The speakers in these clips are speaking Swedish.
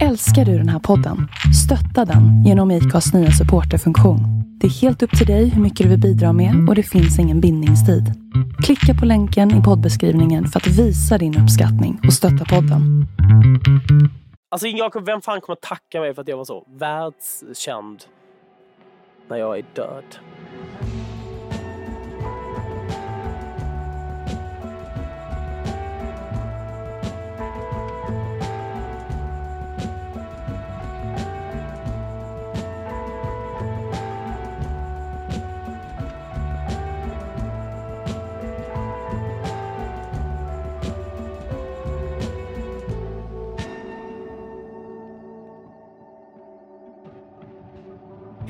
Älskar du den här podden? Stötta den genom IKAs nya supporterfunktion. Det är helt upp till dig hur mycket du vill bidra med och det finns ingen bindningstid. Klicka på länken i poddbeskrivningen för att visa din uppskattning och stötta podden. Alltså Jakob, vem fan kommer tacka mig för att jag var så världskänd när jag är död?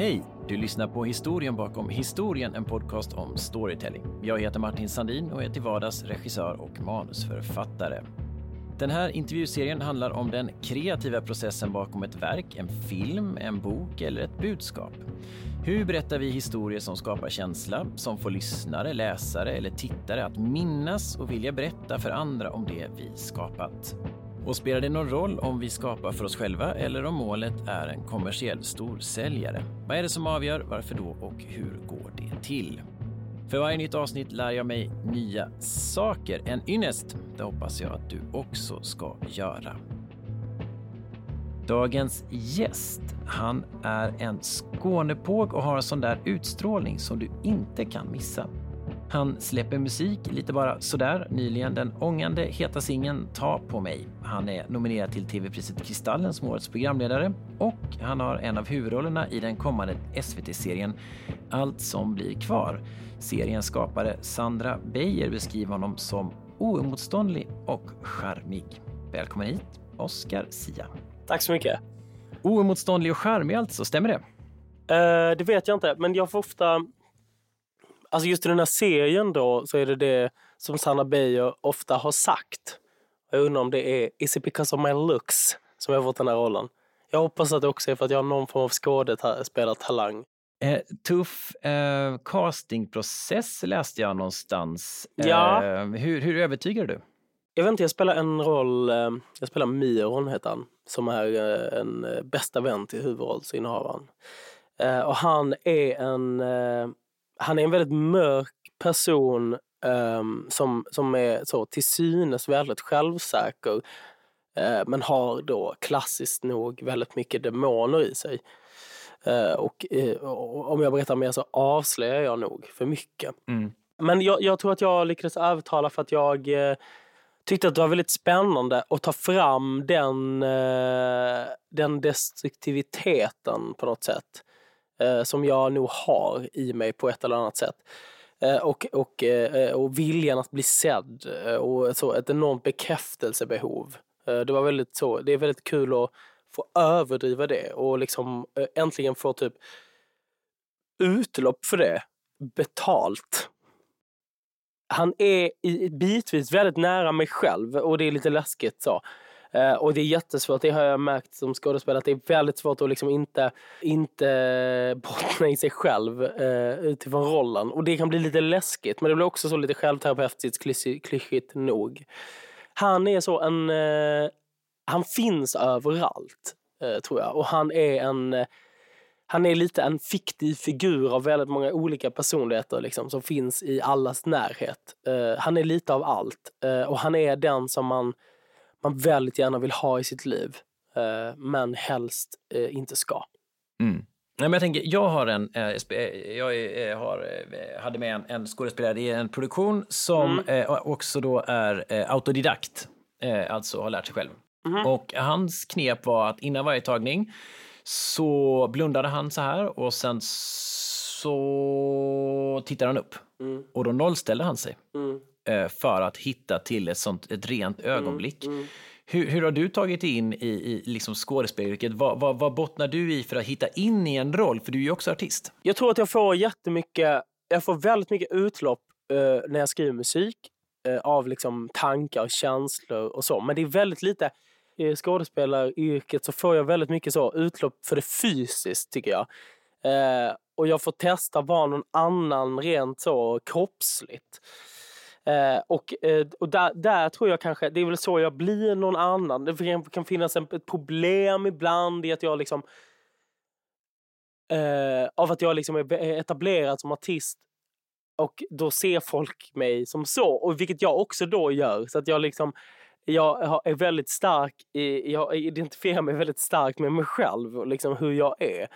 Hej! Du lyssnar på historien bakom historien, en podcast om storytelling. Jag heter Martin Sandin och är till vardags regissör och manusförfattare. Den här intervjuserien handlar om den kreativa processen bakom ett verk, en film, en bok eller ett budskap. Hur berättar vi historier som skapar känsla, som får lyssnare, läsare eller tittare att minnas och vilja berätta för andra om det vi skapat? Och spelar det någon roll om vi skapar för oss själva eller om målet är en kommersiell storsäljare? Vad är det som avgör, varför då och hur går det till? För varje nytt avsnitt lär jag mig nya saker. En ynnest, det hoppas jag att du också ska göra. Dagens gäst, han är en Skånepåg och har en sån där utstrålning som du inte kan missa. Han släpper musik lite bara sådär nyligen. Den ångande heta singeln Ta på mig. Han är nominerad till TV-priset Kristallen som årets programledare och han har en av huvudrollerna i den kommande SVT-serien Allt som blir kvar. Seriens skapare Sandra Beijer beskriver honom som oemotståndlig och charmig. Välkommen hit, Oscar Sia. Tack så mycket. Oemotståndlig och charmig alltså, stämmer det? Eh, det vet jag inte, men jag får ofta... Alltså just i den här serien då så är det det som Sanna Beijer ofta har sagt. Jag undrar om det är Is it because of my looks som jag har fått den här rollen. Jag hoppas att det också är för att jag har någon form av skådespelartalang. Eh, tuff eh, castingprocess läste jag någonstans. Ja. Eh, hur, hur övertygar du? Jag vet inte, jag spelar en roll, eh, jag spelar Myron heter han, som är eh, en eh, bästa vän till huvudrollsinnehavaren. Eh, Och han är en, han är en väldigt mörk person ehm, som, som är så till synes väldigt självsäker eh, men har då klassiskt nog väldigt mycket demoner i sig. Eh, Och, eh, och om jag berättar mer så avslöjar jag nog för mycket. Mm. Men jag, jag tror att jag lyckades övertala för att jag tyckte att det var väldigt spännande att ta fram den, den destruktiviteten på något sätt. Eh, som jag nog har i mig på ett eller annat sätt. Eh, och, och, eh, och viljan att bli sedd eh, och så, ett enormt bekräftelsebehov. Eh, det var väldigt så, det är väldigt kul att få överdriva det och liksom eh, äntligen få typ utlopp för det betalt han är bitvis väldigt nära mig själv och det är lite läskigt så. Eh, och det är jättesvårt, det har jag märkt som skådespelare, att det är väldigt svårt att liksom inte, inte bottna i sig själv eh, utifrån rollen. Och det kan bli lite läskigt, men det blir också så lite självterapeutiskt klyschigt nog. Han är så en... Eh, han finns överallt, eh, tror jag. Och han är en... Han är lite en fiktiv figur av väldigt många olika personligheter liksom, som finns i allas närhet. Uh, han är lite av allt uh, och han är den som man, man väldigt gärna vill ha i sitt liv eh, men helst eh, inte ska. Mm. Nej, men jag, tänker, jag har en, eh, jag har, hade med en, en skådespelare i en produktion som Mm. också då är autodidakt, alltså har lärt sig själv. Mhm. Och hans knep var att innan varje tagning så blundade han så här och sen så tittade han upp Mm. och då nollställde han sig Mm. För att hitta till ett sånt ett rent ögonblick. Mm. Hur, hur har du tagit in i, i liksom skådespelaryrket? Vad, vad, vad bottnar du i för att hitta in i en roll? För du är ju också artist. Jag tror att jag får jättemycket, jag får väldigt mycket utlopp eh, när jag skriver musik eh, av liksom tankar och känslor och så. Men det är väldigt lite, i skådespelaryrket så får jag väldigt mycket så utlopp för det fysiskt tycker jag. Eh, och jag får testa vara någon annan rent så kroppsligt. Eh, och eh, och där, där tror jag kanske, det är väl så jag blir någon annan. Det kan, kan finnas en, ett problem ibland i att jag liksom eh, av att jag liksom är etablerad som artist och då ser folk mig som så, och vilket jag också då gör. Så att jag liksom jag är väldigt stark i, jag identifierar mig väldigt starkt med mig själv och liksom hur jag är.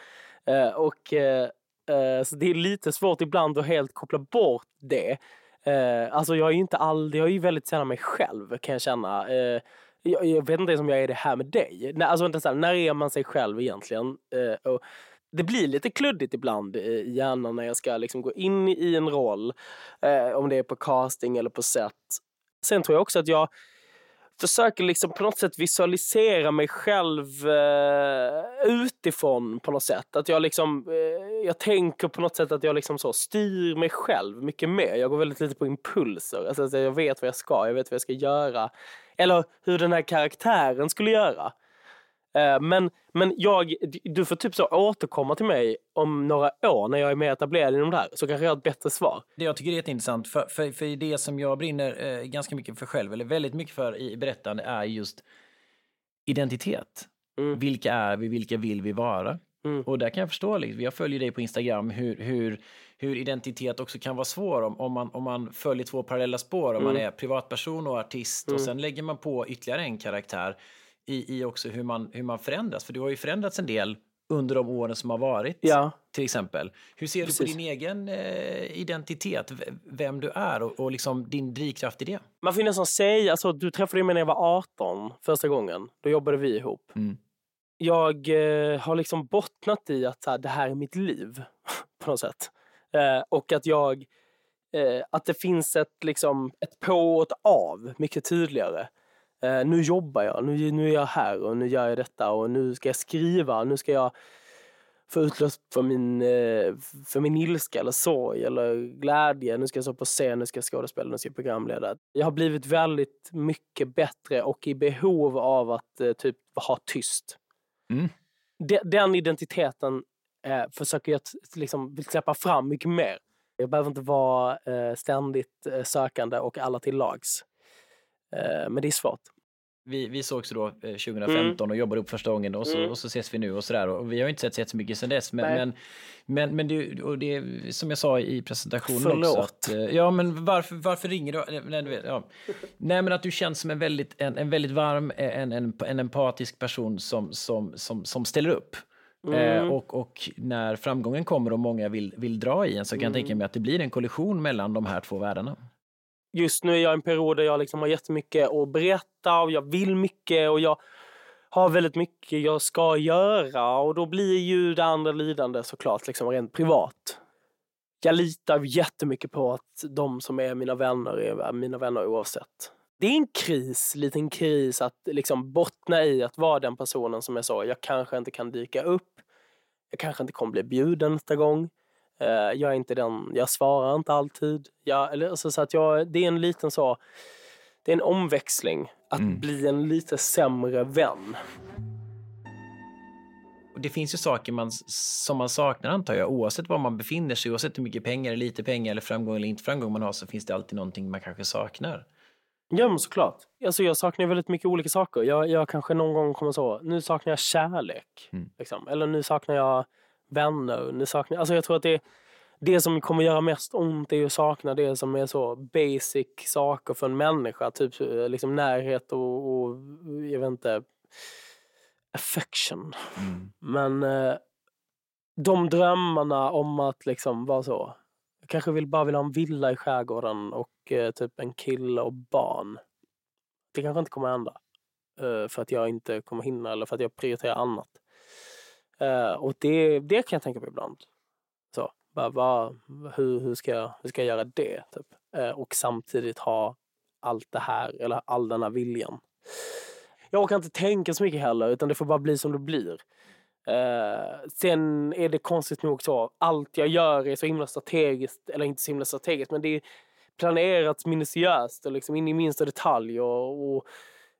Eh, och eh, eh, så det är lite svårt ibland att helt koppla bort det. Eh, alltså jag är ju inte all, jag är ju väldigt sällan mig själv kan jag känna. Eh, jag, jag, vet inte ens om jag är det här med dig. Alltså inte så här, när är man sig själv egentligen? Eh, och det blir lite kluddigt ibland i hjärnan när jag ska liksom gå in i en roll. Eh, om det är på casting eller på set. Sen tror jag också att jag försöker liksom på något sätt visualisera mig själv eh, utifrån på något sätt. Att jag liksom, eh, jag tänker på något sätt att jag liksom så styr mig själv mycket mer. Jag går väldigt lite på impulser. Alltså, alltså jag vet vad jag ska, jag vet vad jag ska göra. Eller hur den här karaktären skulle göra. Eh, men, men jag, du får typ så återkomma till mig om några år när jag är mer etablerad inom det här så kanske jag har ett bättre svar. Det jag tycker är jätteintressant, för, för, för det som jag brinner eh, ganska mycket för själv, eller väldigt mycket för i berättande, är just identitet. Mm. Vilka är vi, vilka vill vi vara? Mm. Och där kan jag förstå, liksom, jag följer dig på Instagram, hur, hur, hur identitet också kan vara svår om, om, man, om man följer två parallella spår, om mm. man är privatperson och artist och mm. sen lägger man på ytterligare en karaktär i, i också hur man, hur man förändras. För du har ju förändrats en del under de åren som har varit. Ja. Till exempel. Hur ser Precis. du på din egen eh, identitet, vem du är och, och liksom din drivkraft i det? Man får nästan säga, alltså, du träffade mig när jag var 18 första gången. Då jobbade vi ihop. Mm. Jag eh, har liksom bottnat i att här, det här är mitt liv på något sätt. Eh, och att jag, eh, att det finns ett, liksom, ett på och ett av mycket tydligare. Eh, nu jobbar jag, nu, nu är jag här och nu gör jag detta och nu ska jag skriva, nu ska jag få utlöst för min, eh, för min ilska eller sorg eller glädje. Nu ska jag stå på scen, nu ska jag skådespela, nu ska jag programleda. Jag har blivit väldigt mycket bättre och i behov av att eh, typ ha tyst. Mm. De, den identiteten eh, försöker jag liksom släppa fram mycket mer. Jag behöver inte vara eh, ständigt eh, sökande och alla till lags. Eh, men det är svårt. Vi, vi sågs då 2015 mm. och jobbade upp första gången och så, mm. och så ses vi nu och sådär. Och vi har inte sett så mycket sedan dess. Men, men, men, men det, och det som jag sa i presentationen Förlåt. också. Att, eh, ja, men varför, varför ringer du? Nej, ja. Nej, men att du känns som en väldigt, en, en väldigt varm, en, en, en empatisk person som, som, som, som ställer upp. Mm. Eh, och, och när framgången kommer och många vill, vill dra i en så kan mm. jag tänka mig att det blir en kollision mellan de här två världarna just nu är jag i en period där jag liksom har jättemycket att berätta och jag vill mycket och jag har väldigt mycket jag ska göra och då blir ju det andra lidande såklart liksom rent privat. Jag litar jättemycket på att de som är mina vänner är mina vänner oavsett. Det är en kris, liten kris att liksom bottna i att vara den personen som är så, jag kanske inte kan dyka upp, jag kanske inte kommer bli bjuden nästa gång. Uh, jag är inte den, jag svarar inte alltid. Jag, eller, alltså, så att jag, det är en liten så, det är en omväxling att mm. bli en lite sämre vän. Det finns ju saker man, som man saknar antar jag, oavsett var man befinner sig, oavsett hur mycket pengar, lite pengar eller framgång eller inte framgång man har så finns det alltid någonting man kanske saknar. Ja men såklart. Alltså, jag saknar väldigt mycket olika saker. Jag, jag kanske någon gång kommer så, nu saknar jag kärlek. Mm. Liksom. Eller nu saknar jag vänner. Ni saknar, alltså jag tror att det, det som kommer göra mest ont är att sakna det som är så basic saker för en människa. Typ eh, liksom närhet och, och jag vet inte, affection. Mm. Men eh, de drömmarna om att liksom vara så. Jag kanske vill, bara vill ha en villa i skärgården och eh, typ en kille och barn. Det kanske inte kommer hända. Eh, för att jag inte kommer hinna eller för att jag prioriterar annat. Uh, och det, det kan jag tänka på ibland. Så, bara, bara, hur, hur, ska jag, hur ska jag göra det? Typ? Uh, och samtidigt ha allt det här, eller all den här viljan. Jag orkar inte tänka så mycket heller, utan det får bara bli som det blir. Uh, sen är det konstigt nog så, allt jag gör är så himla strategiskt, eller inte så himla strategiskt, men det är planerat minutiöst och liksom in i minsta detalj. och, och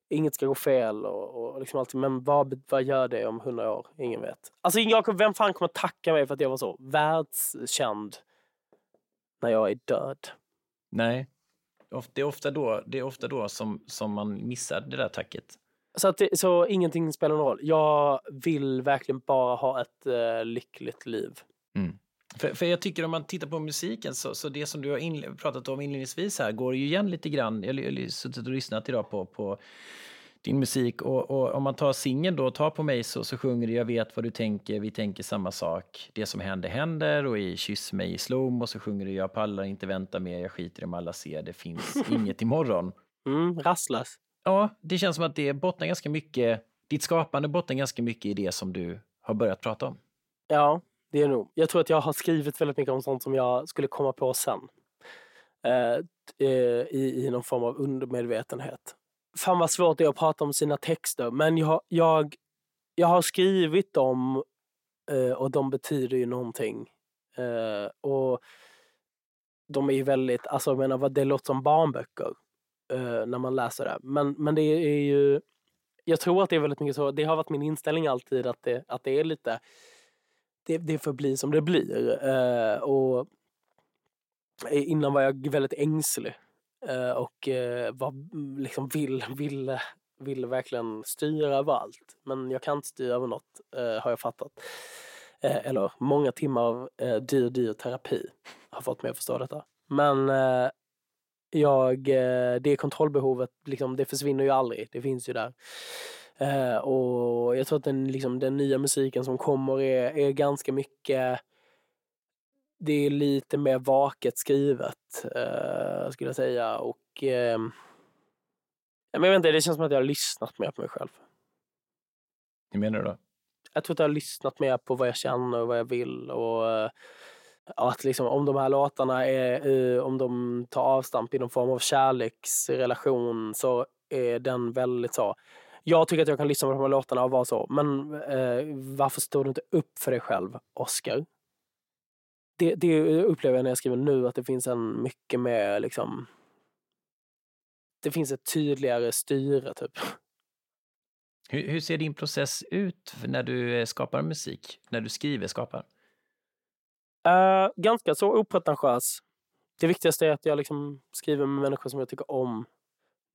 inget ska gå fel och, och liksom allt. Men vad, vad gör det om hundra år? Ingen vet. Alltså Jakob, vem fan kommer tacka mig för att jag var så världskänd när jag är död? Nej. Det är ofta då, det är ofta då som, som man missar det där tacket. Så, att det, så ingenting spelar någon roll. Jag vill verkligen bara ha ett uh, lyckligt liv. Mm. För, för jag tycker om man tittar på musiken så, så det som du har pratat om inledningsvis här går ju igen lite grann. Jag har suttit och lyssnat idag på, på din musik och, och om man tar singeln då, Ta på mig så, så sjunger du Jag vet vad du tänker, vi tänker samma sak. Det som händer händer och i Kyss mig i slowmo och så sjunger du Jag pallar inte vänta mer, jag skiter om alla ser, det finns inget imorgon. Mm, rastlös. Ja, det känns som att det bottnar ganska mycket, ditt skapande bottnar ganska mycket i det som du har börjat prata om. Ja, det är nog. Jag tror att jag har skrivit väldigt mycket om sånt som jag skulle komma på sen. Eh, eh, i, I någon form av undermedvetenhet. Fan vad svårt det är att prata om sina texter, men jag, jag, jag har skrivit dem eh, och de betyder ju någonting. Eh, och de är ju väldigt, alltså jag menar, det låter som barnböcker eh, när man läser det. Men, men det är ju, jag tror att det är väldigt mycket så, det har varit min inställning alltid att det, att det är lite det, det får bli som det blir. Uh, och eh, innan var jag väldigt ängslig uh, och uh, var, mm, liksom vill, ville, verkligen styra över allt. Men jag kan inte styra över något, har jag fattat. eller många timmar av dyr, dyr terapi har fått mig att förstå detta. Men jag, det kontrollbehovet, liksom, det försvinner ju aldrig. Det finns ju där. Eh, och jag tror att den, liksom, den nya musiken som kommer är, är ganska mycket det är lite mer vaket skrivet, eh, skulle jag säga. Och eh, men jag vet inte, det känns som att jag har lyssnat mer på mig själv. Hur menar du då? Jag tror att jag har lyssnat mer på vad jag känner och vad jag vill. Och eh, att liksom, om de här låtarna är, om de tar avstamp i någon form av kärleksrelation så är den väldigt så jag tycker att jag kan lyssna på de här låtarna och vara så, men eh, varför står du inte upp för dig själv, Oscar? Det, det upplever jag när jag skriver nu, att det finns en mycket mer liksom... Det finns ett tydligare styre, typ. Hur, hur ser din process ut när du eh, skapar musik? När du skriver, skapar? Uh, ganska så opretentiös. Det viktigaste är att jag liksom skriver med människor som jag tycker om.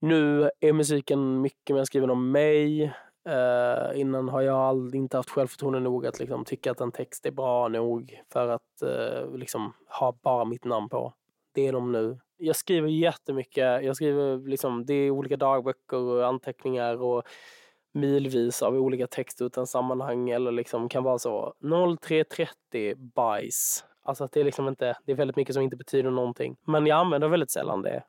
Nu är musiken mycket mer skriven om mig. Uh, innan har jag all, inte haft självförtroende nog att liksom, tycka att en text är bra nog för att uh, liksom, ha bara mitt namn på. Det är de nu. Jag skriver jättemycket. Jag skriver liksom, det är olika dagböcker och anteckningar och milvis av olika texter utan sammanhang eller liksom kan vara så 0330 bajs. Alltså att det är liksom inte, det är väldigt mycket som inte betyder någonting. Men jag använder väldigt sällan det.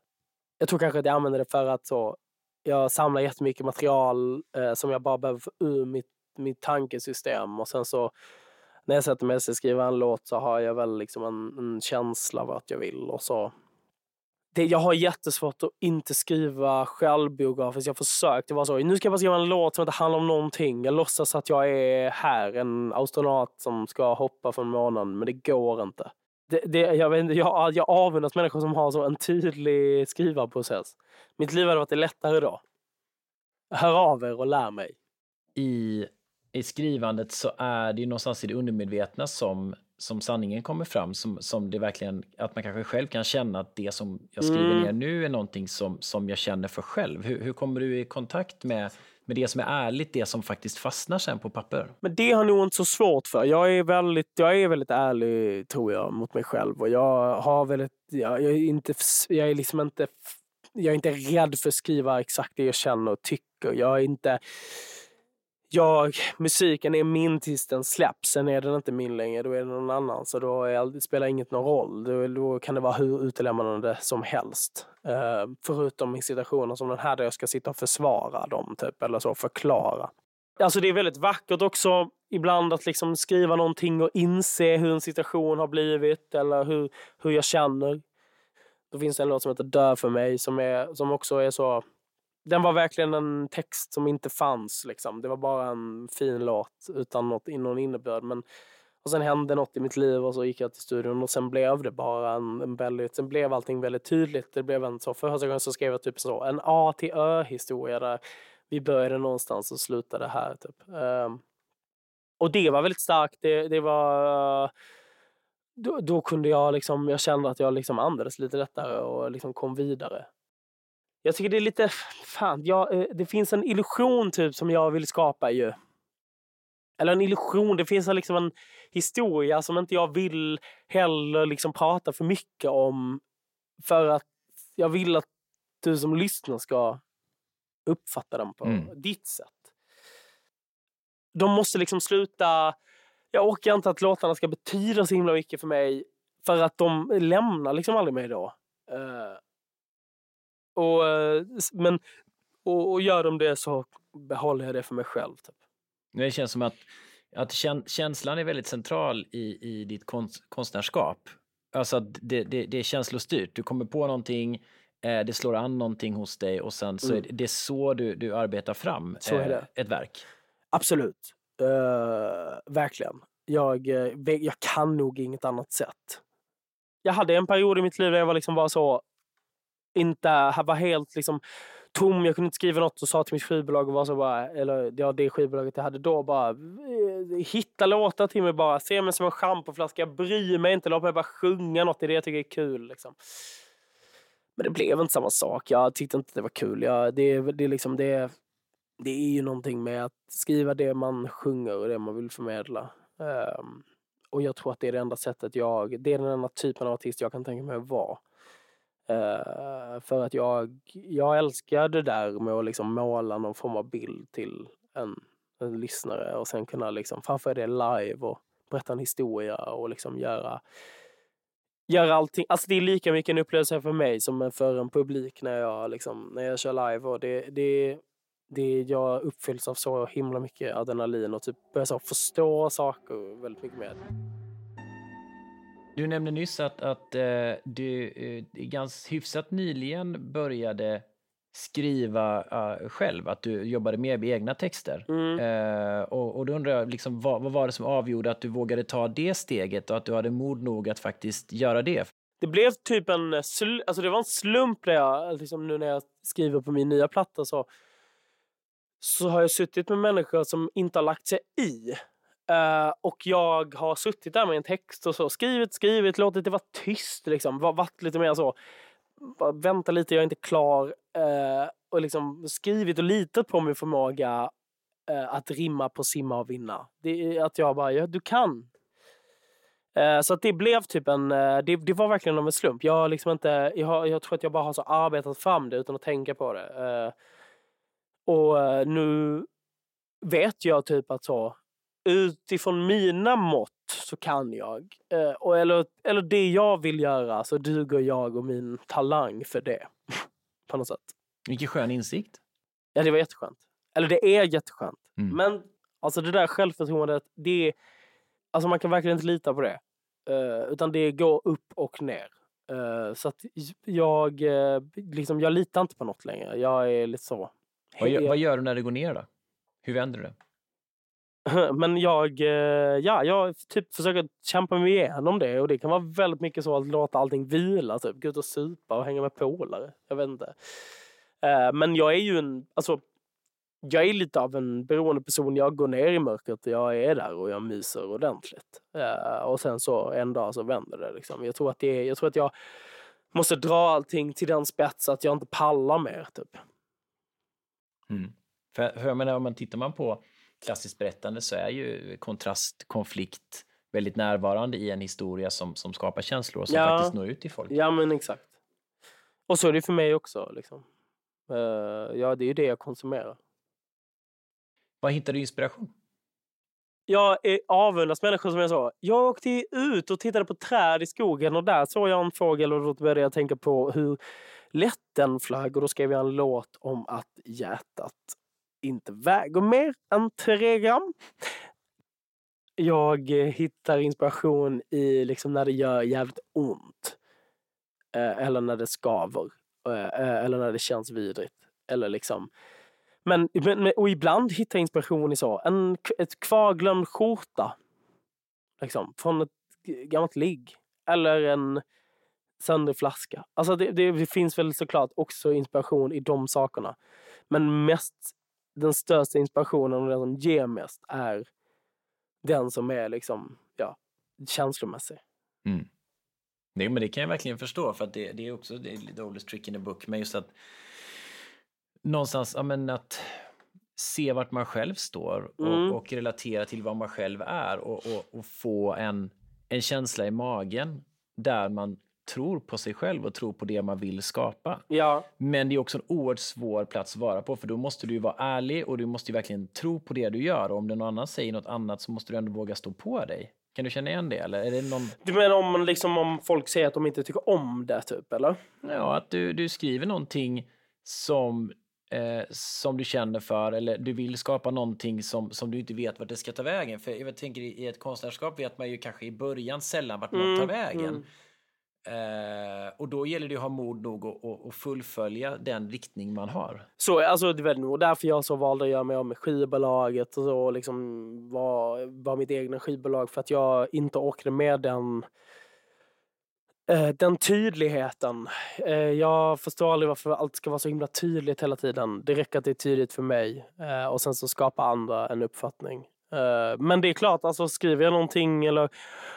Jag tror kanske att jag använder det för att så, jag samlar jättemycket material eh, som jag bara behöver få ur mitt, mitt tankesystem och sen så när jag sätter mig och ska skriva en låt så har jag väl liksom en, en känsla av att jag vill och så det, jag har jättesvårt att inte skriva självbiografiskt. Jag försökte vara så, nu ska jag bara skriva en låt som inte handlar om någonting. Jag låtsas att jag är här, en astronaut som ska hoppa från månen, men det går inte det, det, jag, vet inte, jag, jag avundas människor som har så en tydlig skrivarprocess. Mitt liv hade varit lättare då. Hör av er och lär mig. I, i skrivandet så är det ju någonstans i det undermedvetna som, som sanningen kommer fram. Som, som det verkligen, att man kanske själv kan känna att det som jag skriver mm. ner nu är någonting som, som jag känner för själv. Hur, hur kommer du i kontakt med med det som är ärligt, det som faktiskt fastnar sen på papper. Men det har nog inte så svårt för. Jag är väldigt, jag är väldigt ärlig, tror jag, mot mig själv. Och jag har väldigt, jag, jag är inte, jag är liksom inte, jag är inte rädd för att skriva exakt det jag känner och tycker. Jag är inte, jag, musiken är min tills den släpps. Sen är den inte min längre, då är det någon annan. Så då är, det spelar inget någon roll. Då, då kan det vara hur utelämnande som helst. Uh, förutom i situationer som den här där jag ska sitta och försvara dem, typ, eller så, förklara. Alltså det är väldigt vackert också ibland att liksom skriva någonting och inse hur en situation har blivit eller hur, hur jag känner. Då finns det en låt som heter Dö för mig som, är, som också är så den var verkligen en text som inte fanns. Liksom. Det var bara en fin låt utan något, någon innebörd. Men, och sen hände något i mitt liv och så gick jag till studion och sen blev det bara en, en väldigt, sen blev allting väldigt tydligt. Det blev en så, för första gången så skrev jag typ så, en A till Ö historia där vi började någonstans och slutade här. Typ. Um, och det var väldigt starkt. Det, det var Uh, då, då kunde jag liksom, jag kände att jag liksom andades lite lättare och liksom kom vidare. Jag tycker det är lite, fan, jag, eh, det finns en illusion typ som jag vill skapa ju. Eller en illusion, det finns liksom en historia som inte jag vill heller liksom prata för mycket om. För att jag vill att du som lyssnar ska uppfatta den på Mm. ditt sätt. De måste liksom sluta... Jag orkar inte att låtarna ska betyda så himla mycket för mig för att de lämnar liksom aldrig mig då. Eh, och, eh, men, och, och gör de det så behåller jag det för mig själv. Typ. Det känns som att, att kän, känslan är väldigt central i, i ditt konst, konstnärskap. Alltså att det, det, det är känslostyrt. Du kommer på någonting, eh, det slår an någonting hos dig och sen så är Mm. det, det är så du, du arbetar fram är eh, ett verk. Absolut. Eh, verkligen. Jag, jag kan nog inget annat sätt. Jag hade en period i mitt liv där jag var liksom bara så, inte, jag var helt liksom tom. Jag kunde inte skriva något och sa till mitt skivbolag och var så bara, eller ja, det skivbolaget jag hade då bara, eh, hitta låtar till mig bara, se mig som en schampoflaska, jag bryr mig inte, låt mig bara sjunga något är det jag tycker är kul. Liksom. Men det blev inte samma sak. Jag tyckte inte det var kul. Jag, det, det, är liksom, det, det är ju någonting med att skriva det man sjunger och det man vill förmedla. Um, och jag tror att det är det enda sättet jag, det är den enda typen av artist jag kan tänka mig att vara. Eh, för att jag, jag älskar det där med att liksom måla någon form av bild till en, en lyssnare och sen kunna liksom framföra det live och berätta en historia och liksom göra göra allting. Alltså det är lika mycket en upplevelse för mig som för en publik när jag, liksom, när jag kör live. Och det, det, det, jag uppfylls av så himla mycket adrenalin och typ börjar så förstå saker väldigt mycket mer. Du nämnde nyss att, att eh, du eh, ganska hyfsat nyligen började skriva eh, själv, att du jobbade mer med egna texter. Mm. Eh, och, och då undrar jag, liksom, vad, vad var det som avgjorde att du vågade ta det steget och att du hade mod nog att faktiskt göra det? Det blev typ en, alltså det var en slump när jag, liksom nu när jag skriver på min nya platta så, så har jag suttit med människor som inte har lagt sig i. Eh, och jag har suttit där med en text och så skrivit, skrivit, låtit det vara tyst liksom. Varit lite mer så, bara vänta lite, jag är inte klar. Uh, och liksom skrivit och litat på min förmåga uh, att rimma på simma och vinna. Det att jag bara, ja, du kan. Så att det blev typ en, det, det var verkligen av en slump. Jag, liksom inte, jag, har, jag tror att jag bara har så arbetat fram det utan att tänka på det. Och nu vet jag typ att så, utifrån mina mått så kan jag. Eh, Och eller, eller det jag vill göra så duger jag och min talang för det. På något sätt. Vilken skön insikt. Ja, det var jätteskönt. Eller det är jätteskönt. Mm. Men alltså det där självförtroendet, det är, alltså man kan verkligen inte lita på det. Eh, utan det går upp och ner. Eh, så att jag, eh, liksom, jag litar inte på något längre. Jag är lite så. Vad, gör, vad gör du när det går ner då? Hur vänder du det? Men jag, eh, ja, jag typ försöker kämpa mig igenom det och det kan vara väldigt mycket så att låta allting vila, typ gå ut och supa och hänga med polare. Jag vet inte. Eh, men jag är ju en, alltså, jag är lite av en beroende person. Jag går ner i mörkret och jag är där och jag myser ordentligt. Eh, och sen så en dag så vänder det liksom. Jag tror att det är, jag tror att jag måste dra allting till den spets att jag inte pallar mer, typ. Mm. För, för jag menar, om man tittar man på klassiskt berättande så är ju kontrast, konflikt väldigt närvarande i en historia som, som skapar känslor och som Ja. faktiskt når ut till folk. Ja, men exakt. Och så är det för mig också. Liksom. Eh, ja, det är ju det jag konsumerar. Var hittar du inspiration? Jag är avundas människor som är så. Jag åkte ut och tittade på träd i skogen och där såg jag en fågel och då började jag tänka på hur lätt den flög och då skrev jag en låt om att hjärtat inte väger mer än tre gram. Jag eh, hittar inspiration i liksom när det gör jävligt ont. Eh, eller när det skaver. Eh, eller när det känns vidrigt. Eller liksom men, men, och ibland hittar jag inspiration i så. En, ett kvarglömd skjorta. Liksom, från ett gammalt ligg. Eller en sönder flaska. Alltså det, det finns väl såklart också inspiration i de sakerna. Men mest, den största inspirationen och den som ger mest är den som är liksom, ja, känslomässig. Mm. Nej, men det kan jag verkligen förstå för att det, det är också det är the oldest trick in the book. Men just att någonstans, ja men att se vart man själv står och, Mm. och relatera till vad man själv är och, och, och få en, en känsla i magen där man tror på sig själv och tror på det man vill skapa. Ja, Men det är också en oerhört svår plats att vara på för då måste du vara ärlig och du måste verkligen tro på det du gör. Och om det någon annan säger något annat så måste du ändå våga stå på dig. Kan du känna igen det eller? Är det någon... du menar om, man liksom, om folk säger att de inte tycker om det, typ, eller? Ja, att du, du skriver någonting som, eh, som du känner för eller du vill skapa någonting som, som du inte vet vart det ska ta vägen. För jag tänker i ett konstnärskap vet man ju kanske i början sällan vart något tar Mm, vägen. mm. Eh, och då gäller det att ha mod nog att- fullfölja den riktning man har. Så, alltså, det är väl nog därför jag så valde att göra mig av med skivbolaget och så, liksom var, var mitt egna skivbolag för att jag inte orkade med den eh, den tydligheten. Eh, jag förstår aldrig varför allt ska vara så himla tydligt hela tiden. Det räcker att det är tydligt för mig eh, och sen så skapar andra en uppfattning. Eh, men det är klart, alltså skriver jag någonting eller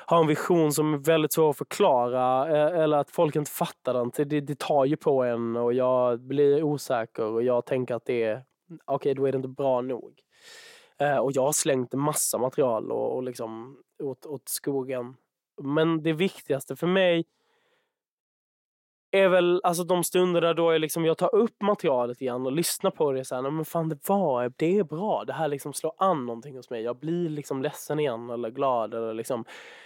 har en vision som är väldigt svår att förklara eh, eller att folk inte fattar den, det, det tar ju på en och jag blir osäker och jag tänker att det är, okej då är det inte bra nog. Eh, och jag har slängt en massa material och, och liksom åt, åt skogen. Men det viktigaste för mig är väl alltså de stunderna då jag, liksom, jag tar upp materialet igen och lyssnar på det. Så här, "Nej, men fan, det, var, det är bra. Det här liksom slår an någonting hos mig. Jag blir liksom ledsen igen eller glad. Eller liksom,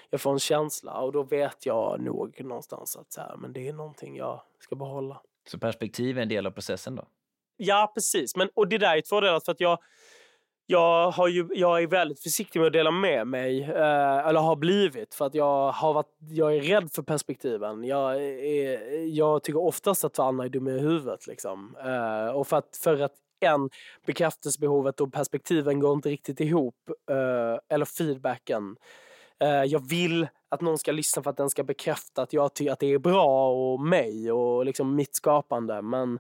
jag får en känsla och då vet jag nog någonstans att så här, men det är någonting jag ska behålla. Så perspektiv är en del av processen då? Ja, precis. Men, och det där är för att jag, jag, har ju, jag är väldigt försiktig med att dela med mig. Eh, eller har blivit. För att jag, har varit, jag är rädd för perspektiven. Jag, är, jag tycker oftast att andra är dumma i huvudet. Liksom. Eh, och för att, för att en, bekräftelsebehovet och perspektiven går inte riktigt ihop. Eh, eller feedbacken. Eh, jag vill att någon ska lyssna för att den ska bekräfta att jag tycker att det är bra och mig och liksom mitt skapande. Men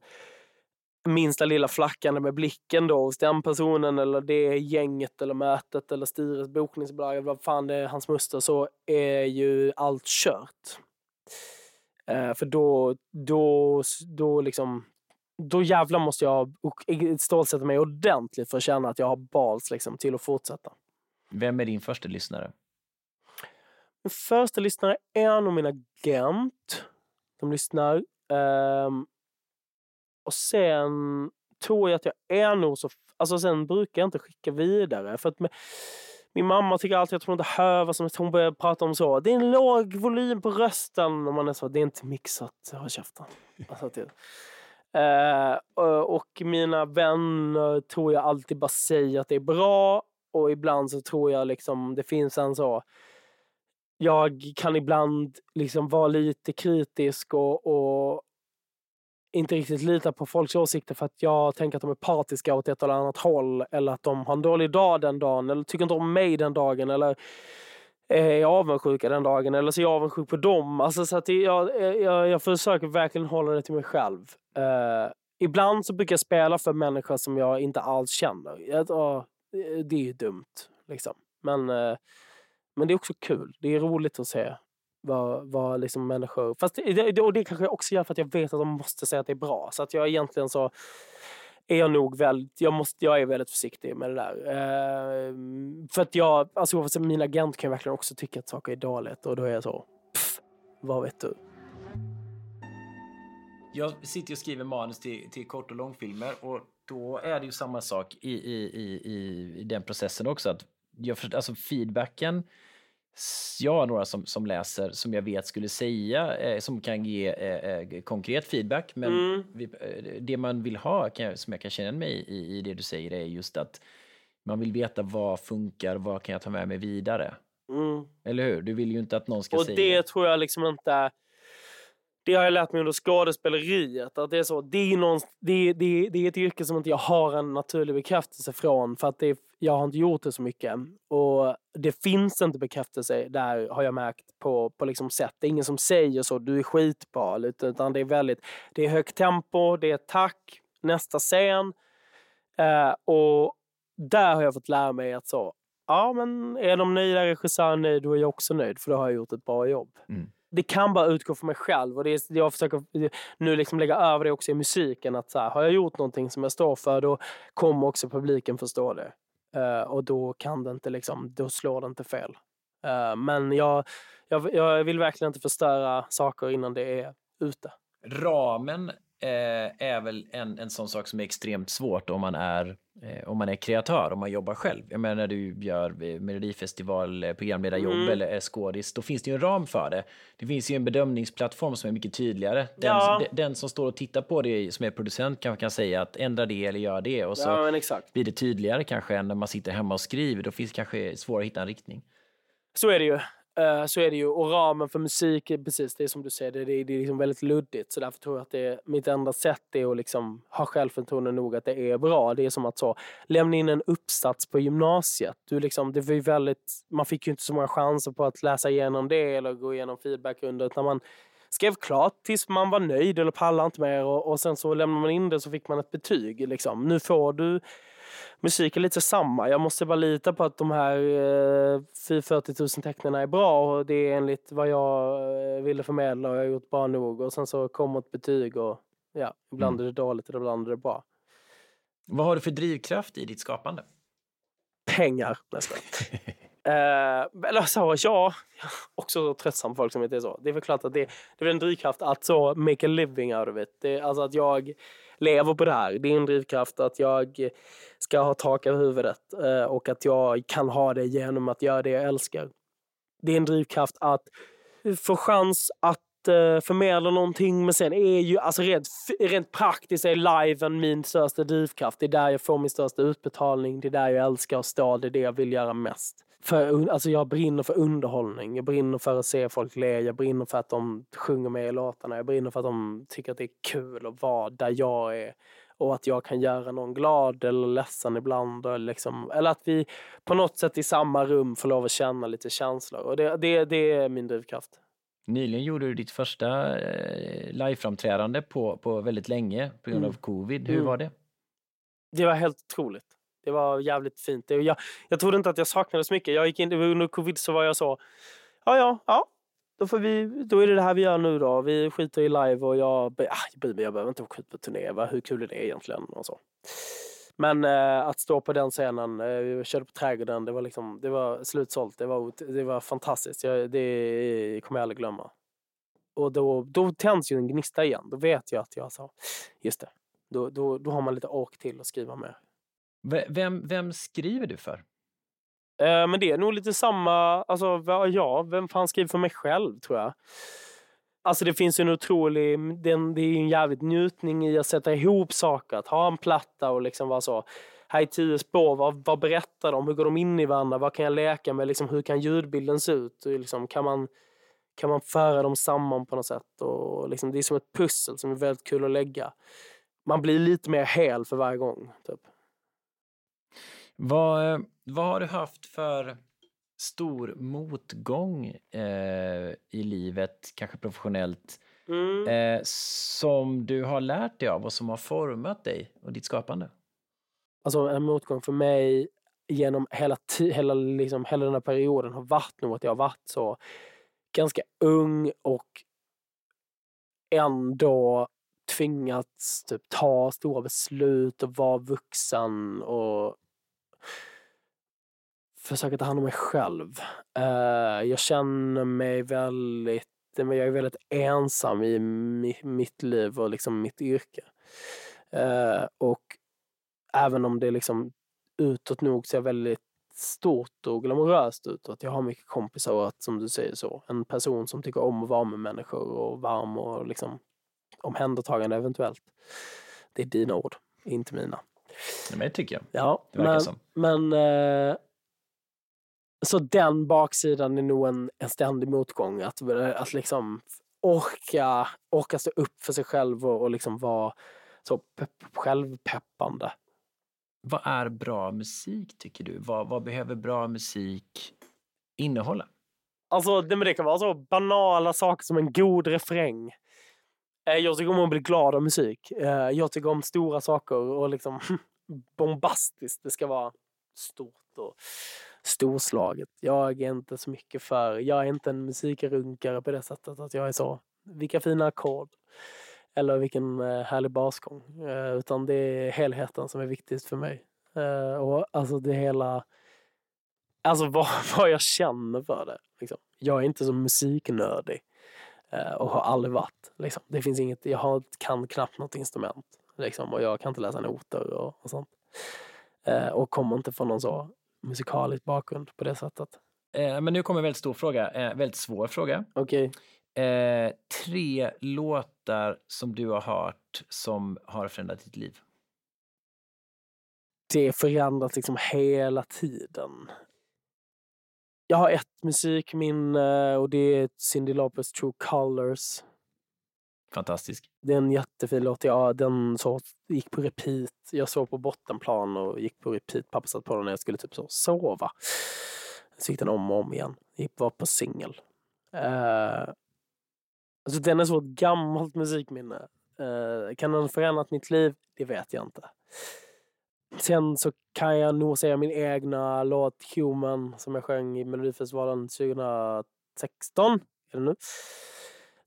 minsta lilla flackande med blicken då hos den personen eller det gänget eller mötet eller Stires bokningsbolag eller vad fan det är, hans muster så är ju allt kört. Eh, för då, då, då liksom då jävlar måste jag stålsätta mig ordentligt för att känna att jag har balls liksom, till att fortsätta. Vem är din första lyssnare? Min första lyssnare är nog min agent. De lyssnar. Ehm, och sen tror jag att jag är nog så... Alltså sen brukar jag inte skicka vidare. För att med, min mamma tycker alltid att hon inte hör vad som Hon börjar prata om så. Det är en låg volym på rösten. Och man är så, det är inte mixat. Håll käften. Alltså, typ. Eh, och- och mina vänner tror jag alltid bara säger att det är bra. Och ibland så tror jag liksom det finns en så jag kan ibland liksom vara lite kritisk och, och inte riktigt litar på folks åsikter för att jag tänker att de är partiska åt ett eller annat håll eller att de har en dålig dag den dagen eller tycker inte om mig den dagen eller eh, är avundsjuka den dagen eller så är jag avundsjuk på dem. Alltså så att jag, eh, jag, jag försöker verkligen hålla det till mig själv. Uh, ibland så brukar jag spela för människor som jag inte alls känner. Jag, det är ju dumt. Liksom. Men uh, men det är också kul. Det är roligt att se vad, vad liksom människor... Fast det, och det kanske jag också gör för att jag vet att de måste säga att det är bra. Så att jag egentligen så är jag nog väldigt... Jag, måste, jag är väldigt försiktig med det där. Eh, för att jag... Alltså min agent kan ju verkligen också tycka att saker är dåligt och då är jag så... Pff, vad vet du? Jag sitter och skriver manus till, till kort och långfilmer och då är det ju samma sak i, i, i, i, i den processen också. Att jag, alltså feedbacken, jag har några som, som läser som jag vet skulle säga, eh, som kan ge eh, eh, konkret feedback. Men Mm. vi, eh, det man vill ha, kan jag, som jag kan känna mig i, i det du säger, är just att man vill veta vad funkar, vad kan jag ta med mig vidare? Mm. Eller hur? Du vill ju inte att någon ska Och säga... det tror jag liksom inte... Det har jag lärt mig under skådespeleriet. Att det, är så, det, är någon, det, det, det är ett yrke som inte jag har en naturlig bekräftelse från. För att det, jag har inte gjort det så mycket. Och det finns inte bekräftelse där har jag märkt på, på liksom sätt. Det är ingen som säger så, du är skitbra. Utan det är väldigt, det är högt tempo, det är tack, nästa scen. Eh, och där har jag fått lära mig att så, ja men är de nöjda, regissören nöjd, då är jag också nöjd för då har jag gjort ett bra jobb. Mm. Det kan bara utgå från mig själv och det är, jag försöker nu liksom lägga över det också i musiken. Att så här, har jag gjort någonting som jag står för då kommer också publiken förstå det. Uh, och då kan det inte liksom, då slår det inte fel. Uh, men jag, jag, jag vill verkligen inte förstöra saker innan det är ute. Ramen är väl en, en sån sak som är extremt svårt om man är, eh, om man är kreatör, om man jobbar själv. Jag menar när du gör eh, Melodifestival, eh, programledarjobb mm. eller är skådis, då finns det ju en ram för det. Det finns ju en bedömningsplattform som är mycket tydligare. Den, ja. den som står och tittar på det som är producent kan, kan säga att ändra det eller gör det och så ja, blir det tydligare kanske än när man sitter hemma och skriver. Då finns det kanske svårare att hitta en riktning. Så är det ju. Uh, så är det ju. Och ramen för musik, precis det är som du säger, det, det, det är liksom väldigt luddigt. Så därför tror jag att det är, mitt enda sätt är att liksom ha självförtroende nog att det är bra. Det är som att så, lämna in en uppsats på gymnasiet. Du liksom, det var väldigt, man fick ju inte så många chanser på att läsa igenom det eller gå igenom feedbackrundor. Utan man skrev klart tills man var nöjd eller pallade inte mer och, och sen så lämnade man in det så fick man ett betyg. Liksom. Nu får du musik är lite samma. Jag måste bara lita på att de här eh, 40 000 tecknen är bra och det är enligt vad jag eh, ville förmedla och jag har gjort bra nog. Och sen så kommer ett betyg och ja, ibland mm. är det dåligt och ibland är det bra. Vad har du för drivkraft i ditt skapande? Pengar nästan. eh, eller så, ja, också tröttsam folk som inte är så. Det är väl klart att det, det är en drivkraft att så make a living out of it. Det, alltså att jag lever på det här. Det är en drivkraft att jag ska ha tak över huvudet eh, och att jag kan ha det genom att göra det jag älskar. Det är en drivkraft att få chans att eh, förmedla någonting men sen är ju, alltså rent, rent praktiskt är liven min största drivkraft. Det är där jag får min största utbetalning, det är där jag älskar att stå, det är det jag vill göra mest. För, alltså jag brinner för underhållning, jag brinner för att se folk le, jag brinner för att de sjunger med i låtarna, jag brinner för att de tycker att det är kul att vara där jag är och att jag kan göra någon glad eller ledsen ibland. Eller, liksom, eller att vi på något sätt i samma rum får lov att känna lite känslor. Och det, det, det är min drivkraft. Nyligen gjorde du ditt första eh, liveframträdande på, på väldigt länge på grund mm. av covid. Hur mm. var det? Det var helt otroligt. Det var jävligt fint. Jag, jag trodde inte att jag saknade så mycket. Jag gick in, under covid så var jag så, ja ja, ja. Då, får vi, då är det det här vi gör nu då. Vi skiter i live och jag, ah, jag behöver inte åka ut på turné. Va? Hur kul är det egentligen? Och så. Men eh, att stå på den scenen, eh, vi körde på Trädgården, det var, liksom, det var slutsålt. Det var, det var fantastiskt. Jag, det kommer jag aldrig glömma. Och då, då tänds ju en gnista igen. Då vet jag att jag sa, just det. Då, då, då har man lite ork till att skriva mer. Vem, vem skriver du för? Eh, men det är nog lite samma, alltså ja, vem fan skriver för mig själv tror jag. Alltså det finns en otrolig, det är en jävligt njutning i att sätta ihop saker, att ha en platta och liksom vara så. Här är tio spår, vad, vad berättar de? Hur går de in i varandra? Vad kan jag leka med? Liksom, hur kan ljudbilden se ut? Och liksom, kan, man, kan man föra dem samman på något sätt? Och liksom, det är som ett pussel som är väldigt kul att lägga. Man blir lite mer hel för varje gång. Typ. Vad, eh, vad har du haft för stor motgång eh, i livet, kanske professionellt, mm. eh, som du har lärt dig av och som har format dig och ditt skapande? Alltså en motgång för mig genom hela, hela, liksom, hela den här perioden har varit nog att jag har varit så ganska ung och ändå tvingats typ, ta stora beslut och vara vuxen och försöka ta hand om mig själv. Uh, jag känner mig väldigt, jag är väldigt ensam i mitt liv och liksom mitt yrke. Uh, och även om det liksom utåt nog ser väldigt stort och glamoröst utåt. Jag har mycket kompisar och att, som du säger så, en person som tycker om att vara med människor och varm och liksom omhändertagande eventuellt. Det är dina ord, inte mina. Men det tycker jag. Ja, det men, som. men uh, så den baksidan är nog en, en ständig motgång. Att, att liksom orka, orka stå upp för sig själv och, och liksom vara så pepp, självpeppande. Vad är bra musik tycker du? Vad, vad behöver bra musik innehålla? Alltså det, det kan vara så banala saker som en god refräng. Eh, jag tycker om att bli glad av musik. Eh, jag tycker om stora saker och liksom bombastiskt. Det ska vara stort och storslaget. Jag är inte så mycket för, jag är inte en musikrunkare på det sättet att jag är så, vilka fina ackord. Eller vilken eh, härlig basgång. Eh, utan det är helheten som är viktigast för mig. Eh, och alltså det hela, alltså vad, vad jag känner för det. Liksom. Jag är inte så musiknördig. Och har aldrig varit. Liksom. Det finns inget, jag har, kan knappt något instrument. Liksom, och jag kan inte läsa noter och, och sånt. Och kommer inte från någon så musikalisk bakgrund på det sättet. Eh, men nu kommer en väldigt stor fråga, eh, väldigt svår fråga. Okej. Eh, tre låtar som du har hört som har förändrat ditt liv. Det förändras liksom hela tiden. Jag har ett musikminne och det är Cyndi Lauper True Colors. Fantastisk. Det är en jättefin låt. Ja, den så gick på repeat. Jag sov på bottenplan och gick på repeat. Pappa satt på den när jag skulle typ så sova. Så gick den om och om igen. Gick var på singel. Uh, alltså den är så ett gammalt musikminne. Uh, kan den ha förändrat mitt liv? Det vet jag inte. Sen så kan jag nog säga min egna låt Human som jag sjöng i Melodifestivalen 2016. Är det nu?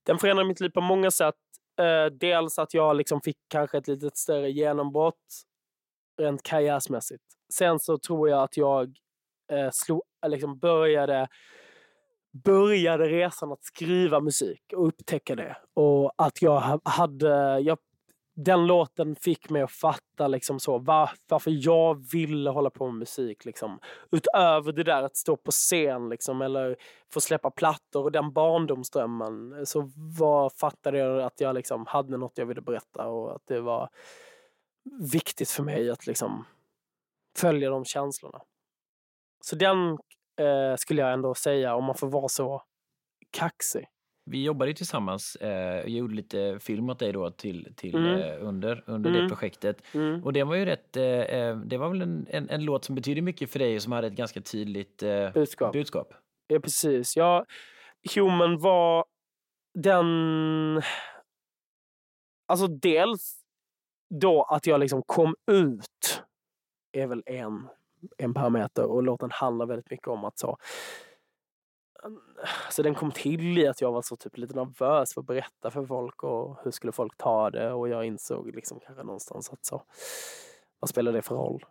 Den förändrade mitt liv på många sätt. Eh, dels att jag liksom fick kanske ett lite större genombrott rent karriärsmässigt. Sen så tror jag att jag eh, slog, liksom började, började resan att skriva musik och upptäcka det. Och att jag hade, jag den låten fick mig att fatta liksom så, var, varför jag ville hålla på med musik. Liksom. Utöver det där att stå på scen liksom, eller få släppa plattor och den barndomsdrömmen så var, fattade jag att jag liksom hade något jag ville berätta och att det var viktigt för mig att liksom följa de känslorna. Så den eh, skulle jag ändå säga, om man får vara så kaxig. Vi jobbade tillsammans eh, och gjorde lite film åt dig då till, till Mm. eh, under, under Mm. det projektet. Mm. Och det var ju rätt, eh, det var väl en, en, en låt som betyder mycket för dig och som hade ett ganska tydligt Budskap. budskap. Ja, precis. Ja, Human var den... Alltså dels då att jag liksom kom ut är väl en, en parameter och låten handlar väldigt mycket om att så... Så den kom till i att jag var så typ lite nervös för att berätta för folk och hur skulle folk ta det och jag insåg liksom kanske någonstans att så vad spelar det för roll?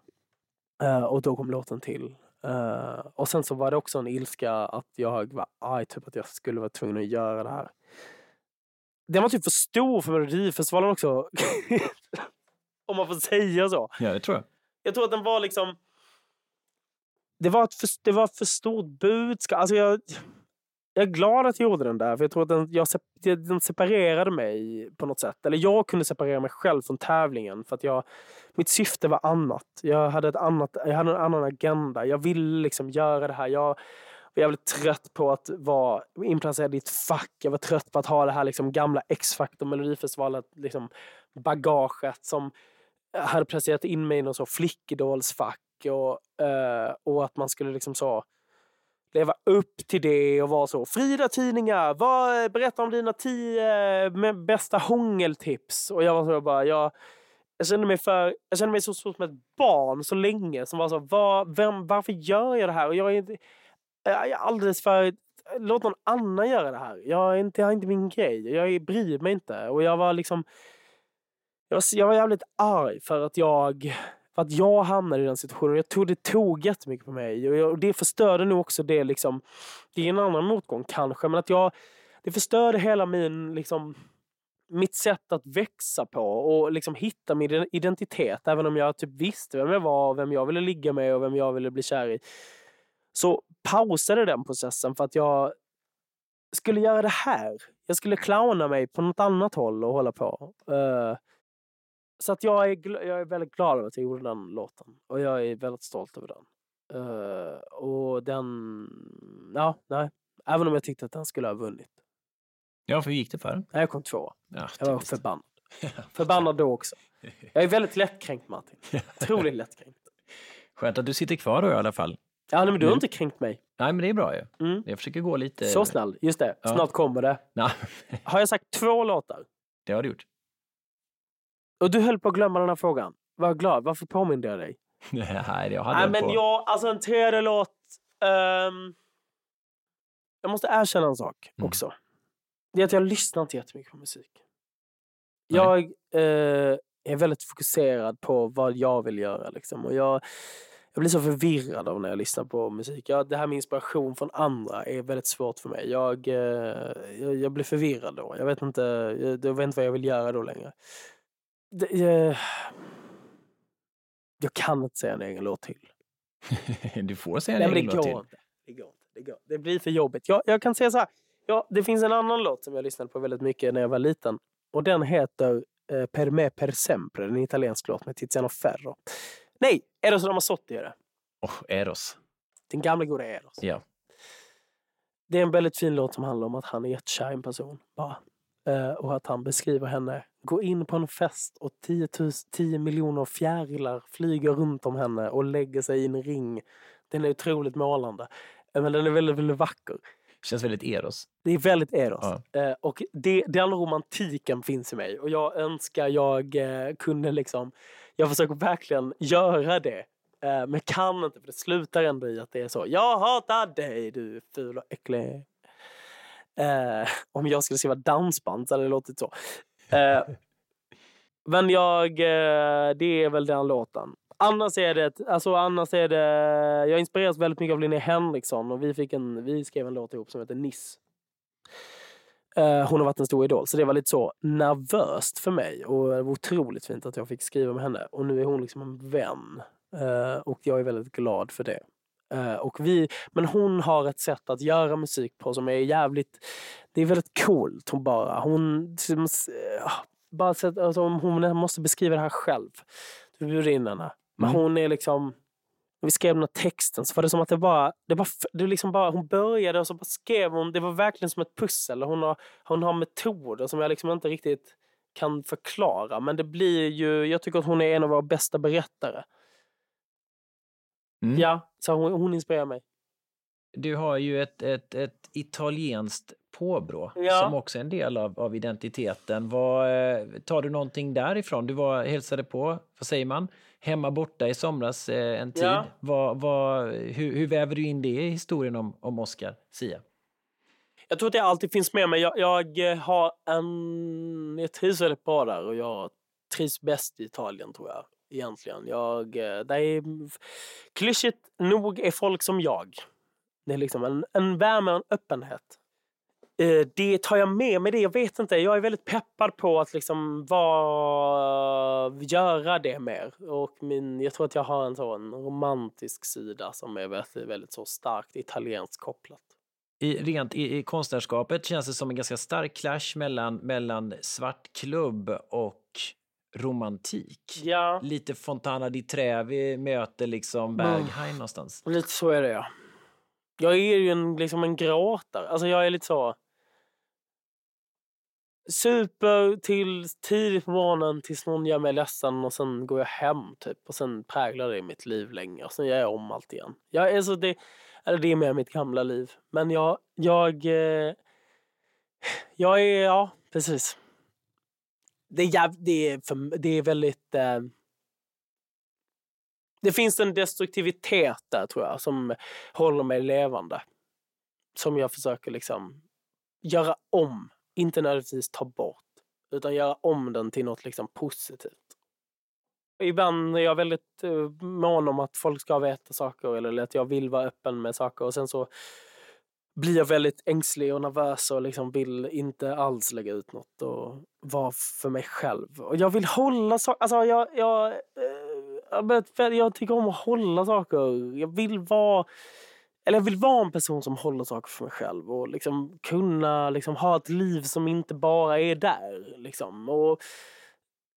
Eh, och då kom låten till. Eh, och sen så var det också en ilska att jag var arg, typ att jag skulle vara tvungen att göra det här. Den var typ för stor för Melodifestivalen också. Om man får säga så. Ja, det tror jag. Jag tror att den var liksom... Det var ett för, det var ett för stort budskap. Alltså jag, jag är glad att jag gjorde den där, för jag tror att den, jag, den separerade mig på något sätt. Eller jag kunde separera mig själv från tävlingen, för att jag, mitt syfte var annat. Jag hade, ett annat, jag hade en annan agenda. Jag ville liksom göra det här. Jag var jävligt trött på att vara inplacerad i ett fack. Jag var trött på att ha det här liksom gamla X-Factor, Melodifestivalen, liksom bagaget som hade placerat in mig i någon flickidolsfack mycket och, eh, och att man skulle liksom så leva upp till det och vara så. Frida Tidningar, vad, berätta om dina tio eh, bästa hångeltips. Och jag var så bara, jag, jag kände mig för, jag kände mig så så som ett barn så länge som var så, var, vem, varför gör jag det här? Och jag är, inte- jag är alldeles för, låt någon annan göra det här. Jag är inte, jag är inte min grej. Jag är- bryr mig inte. Och jag var liksom, jag var, jag var jävligt arg för att jag för att jag hamnade i den situationen. Jag tror det tog jättemycket på mig. Och, jag, och det förstörde nog också det liksom. Det är en annan motgång kanske, men att jag... Det förstörde hela min liksom mitt sätt att växa på och liksom hitta min identitet. Även om jag typ visste vem jag var, vem jag ville ligga med och vem jag ville bli kär i. Så pausade den processen för att jag skulle göra det här. Jag skulle clowna mig på något annat håll och hålla på. Uh, så att jag är, jag är väldigt glad över att jag gjorde den låten. Och jag är väldigt stolt över den. Eh, och den... Ja, nej. Även om jag tyckte att den skulle ha vunnit. Ja, för hur gick det för den? Jag kom två. Ja, Jag var förbannad. Förbannad då också. Jag är väldigt lättkränkt Martin. Otroligt lättkränkt. Skönt att du sitter kvar då i alla fall. Ja, nej, men du har inte kränkt mig. Nej, men det är bra ju. Mm. Jag försöker gå lite... Så snäll. Just det, Ja. snart kommer det. Nej, Har jag sagt två låtar? det har du gjort. Och du höll på att glömma den här frågan. Var glad. Varför påminde jag dig? Nej, jag hade Nej, men på. jag, alltså en tredje låt ehm, jag måste erkänna en sak Mm. också. Det är att jag lyssnar inte jättemycket på musik. Nej. Jag eh, är väldigt fokuserad på vad jag vill göra. Liksom. Och jag, jag blir så förvirrad av när jag lyssnar på musik. Jag, det här med inspiration från andra är väldigt svårt för mig. Jag, eh, jag, jag blir förvirrad då. Jag vet, inte, jag, jag vet inte vad jag vill göra då längre. Det, eh, jag kan inte säga en egen låt till. du får säga en Nej, egen låt till. inte. Det går inte. Det, går. det blir för jobbigt. Jag, jag kan säga så här. Ja, det finns en annan låt som jag lyssnade på väldigt mycket när jag var liten. Och den heter eh, Per me per sempre. En italiensk låt med Tiziano Ferro. Nej, Eros Ramazzotti är det. Oh, Eros. Den gamla goda Eros. Ja. Det är en väldigt fin låt som handlar om att han är jättekär i en person. Bara. Eh, och att han beskriver henne. Gå in på en fest och 10, 000, 10 miljoner fjärilar flyger runt om henne och lägger sig i en ring. Den är otroligt målande. Eh, Men den är väldigt, väldigt vacker. Känns väldigt Eros. Det är väldigt Eros. Ja. Eh, och det, den romantiken finns i mig. Och jag önskar jag eh, kunde liksom... Jag försöker verkligen göra det. Eh, men kan inte, för det slutar ändå i att det är så. Jag hatar dig, du ful och äcklig. Om jag skulle skriva dansband så hade det låtit så. Eh, men jag, eh, det är väl den låten. Annars är det, alltså annars är det, jag inspireras väldigt mycket av Linnea Henriksson och vi, fick en, vi skrev en låt ihop som heter Niss. Eh, hon har varit en stor idol, så det var lite så nervöst för mig och det var otroligt fint att jag fick skriva med henne. Och nu är hon liksom en vän eh, och jag är väldigt glad för det. Eh, och vi, men hon har ett sätt att göra musik på som är jävligt, det är väldigt coolt. Hon bara, hon, eh, bara sätt, alltså, hon måste beskriva det här själv. Du bjuder in henne. Men Mm. hon är liksom, vi skrev den här texten så var det som att det bara, det bara, det liksom bara hon började och så bara skrev hon, det var verkligen som ett pussel. Hon har, hon har metoder som jag liksom inte riktigt kan förklara. Men det blir ju, jag tycker att hon är en av våra bästa berättare. Mm. Ja, så hon, hon inspirerar mig. Du har ju ett, ett, ett italienskt påbrå Ja. som också är en del av, av identiteten. Vad, eh, tar du någonting därifrån? Du var, hälsade på, vad säger man, hemma borta i somras eh, en tid. Ja. Vad, vad, hur, hur väver du in det i historien om, om Oscar Sia? Jag tror att det alltid finns med mig. Jag, jag eh, har en... Jag trivs väldigt bra där och jag trivs bäst i Italien tror jag. Egentligen. Jag, eh, det är, klyschigt nog är folk som jag. Det är liksom en, en värme och en öppenhet. Eh, det tar jag med mig det. Jag vet inte. Jag är väldigt peppad på att liksom vara, göra det mer. Och min, jag tror att jag har en sån romantisk sida som är väldigt, väldigt så starkt italienskt kopplat. I, rent i, i konstnärskapet känns det som en ganska stark clash mellan, mellan svartklubb och romantik. Ja. Lite Fontana di Trevi möter liksom Berghain någonstans. Lite så är det ja. Jag är ju en, liksom en gråtare. Alltså jag är lite så... Super till tidigt på morgonen tills någon gör mig ledsen och sen går jag hem typ. Och sen präglar det mitt liv länge och sen gör jag om allt igen. Jag är så det, eller det är mer mitt gamla liv. Men jag, jag, eh, jag är, ja precis. Det är, jäv, det är, för, det är väldigt... Eh, det finns en destruktivitet där tror jag som håller mig levande. Som jag försöker liksom göra om. Inte nödvändigtvis ta bort. Utan göra om den till något liksom positivt. Ibland är jag väldigt eh, mån om att folk ska veta saker eller att jag vill vara öppen med saker och sen så blir jag väldigt ängslig och nervös och liksom vill inte alls lägga ut något och vara för mig själv. Och jag vill hålla saker, alltså jag, jag, eh, jag, jag tycker om att hålla saker. Jag vill vara eller jag vill vara en person som håller saker för mig själv och liksom kunna liksom ha ett liv som inte bara är där. Liksom. Och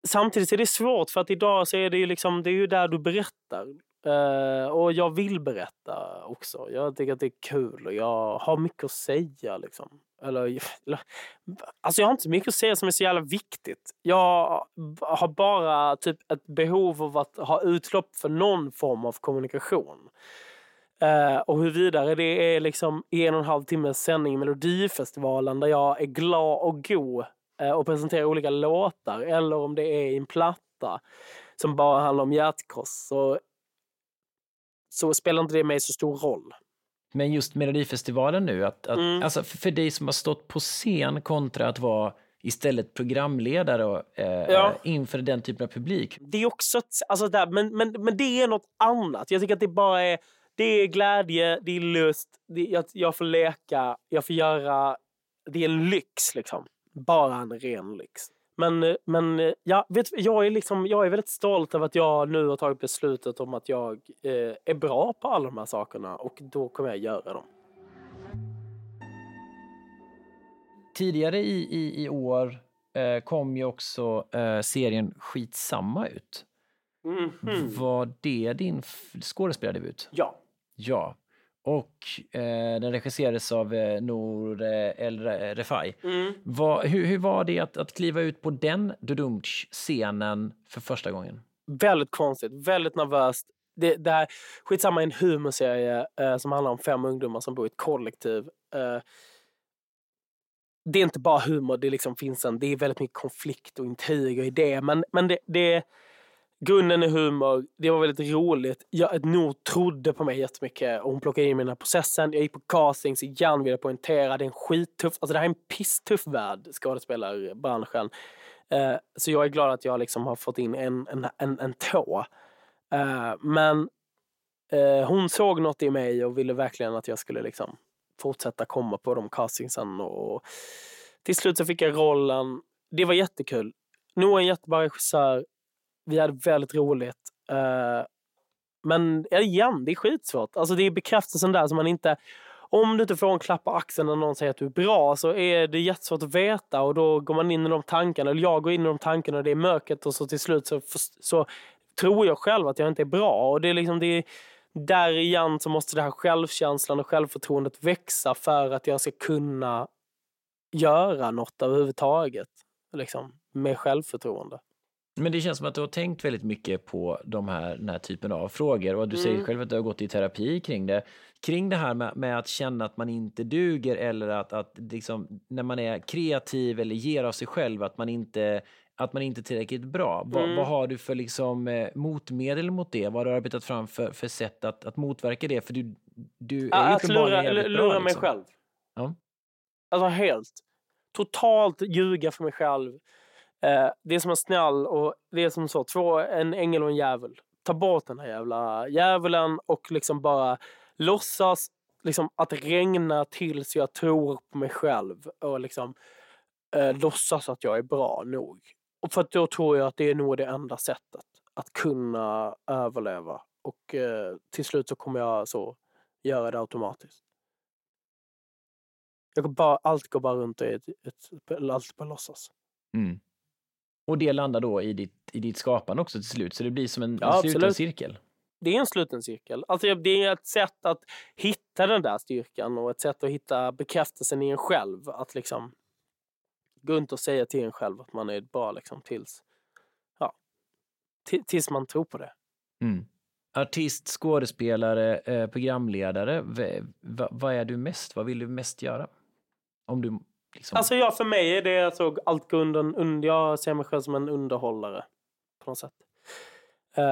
samtidigt är det svårt för att idag så är det ju, liksom, det är ju där du berättar. Uh, och jag vill berätta också. Jag tycker att det är kul och jag har mycket att säga. Liksom. Eller, alltså jag har inte så mycket att säga som är så jävla viktigt. Jag har bara typ ett behov av att ha utlopp för någon form av kommunikation. Uh, och huruvida det är liksom en och en halv timmes sändning i Melodifestivalen där jag är glad och god uh, och presenterar olika låtar eller om det är i en platta som bara handlar om hjärtkross så, så spelar inte det mig så stor roll. Men just Melodifestivalen nu, att, att, Mm. alltså för, dig som har stått på scen kontra att vara istället programledare och, eh, Ja. inför den typen av publik. Det är också, alltså där, men, men, men det är något annat. Jag tycker att det bara är, det är glädje, det är lust, det, jag, jag får leka, jag får göra, det är en lyx liksom. Bara en ren lyx. Men, eh, men eh, ja, vet, jag, är liksom, jag är väldigt stolt över att jag nu har tagit beslutet om att jag eh, är bra på alla de här sakerna och då kommer jag göra dem. Tidigare i, i, i år eh, kom ju också eh, serien Skitsamma ut. Mhm. Var det din skådespelardebut? Ja. Ja. Och eh, den regisserades av eh, Nour eh, El Re- Refai. Mm. Vad- hur, hur var det att, att kliva ut på den Dudumtsch-scenen för första gången? Väldigt konstigt, väldigt nervöst. Det, det här, skitsamma, en humorserie eh, som handlar om fem ungdomar som bor i ett kollektiv. Eh, det är inte bara humor, det liksom finns en, det är väldigt mycket konflikt och intriger i det. Men, men det, det, grunden är humor, det var väldigt roligt. Jag, Nord trodde på mig jättemycket och hon plockade in mig i den här processen. Jag gick på castings igen, vill jag poängtera. Det är en skittuff, alltså det här är en pisstuff värld, skådespelarbranschen. Eh, så jag är glad att jag liksom har fått in en, en, en, en tå. Eh, men eh, hon såg något i mig och ville verkligen att jag skulle liksom fortsätta komma på de castingsen. Och till slut så fick jag rollen. Det var jättekul. Noah är en jättebra regissör. Vi hade väldigt roligt. Uh, men igen, det är skitsvårt. Alltså det är bekräftelsen där som man inte... Om du inte får en klapp på axeln när någon säger att du är bra så är det jättesvårt att veta och då går man in i de tankarna, eller jag går in i de tankarna och det är mörkret och så till slut så, så tror jag själv att jag inte är bra. Och det är liksom det är, där igen så måste det här självkänslan och självförtroendet växa för att jag ska kunna göra något överhuvudtaget. Liksom, med självförtroende. Men det känns som att du har tänkt väldigt mycket på de här, den här typen av frågor och du säger Mm. själv att du har gått i terapi kring det. Kring det här med, med att känna att man inte duger eller att, att liksom, när man är kreativ eller ger av sig själv att man inte att man inte är tillräckligt bra. Vad, Mm. vad har du för liksom, eh, motmedel mot det? Vad har du arbetat fram för, för sätt att, att motverka det? För du, du är ju Att lura, lura bra, mig liksom. själv. Ja. Alltså helt. Totalt ljuga för mig själv. Eh, det är som en snäll och det är som så, två, en ängel och en djävul. Ta bort den här jävla djävulen och liksom bara låtsas liksom att regna tills jag tror på mig själv och liksom eh, låtsas att jag är bra nog. Och för att då tror jag att det är nog det enda sättet att kunna överleva. Och eh, till slut så kommer jag så göra det automatiskt. Jag går bara, allt går bara runt och är ett, ett, allt på låtsas. Mm. Och det landar då i ditt, i ditt skapande också till slut, så det blir som en, Ja, en sluten cirkel. Det är en sluten cirkel. Alltså det är ett sätt att hitta den där styrkan och ett sätt att hitta bekräftelsen i en själv. Att liksom gå runt och säga till en själv att man är bra liksom tills, ja, ti- tills man tror på det. Mm. Artist, skådespelare, eh, programledare. V- vad är du mest? Vad vill du mest göra? Om du liksom... Alltså ja, för mig är det så allt jag ser mig själv som en underhållare på något sätt. Eh,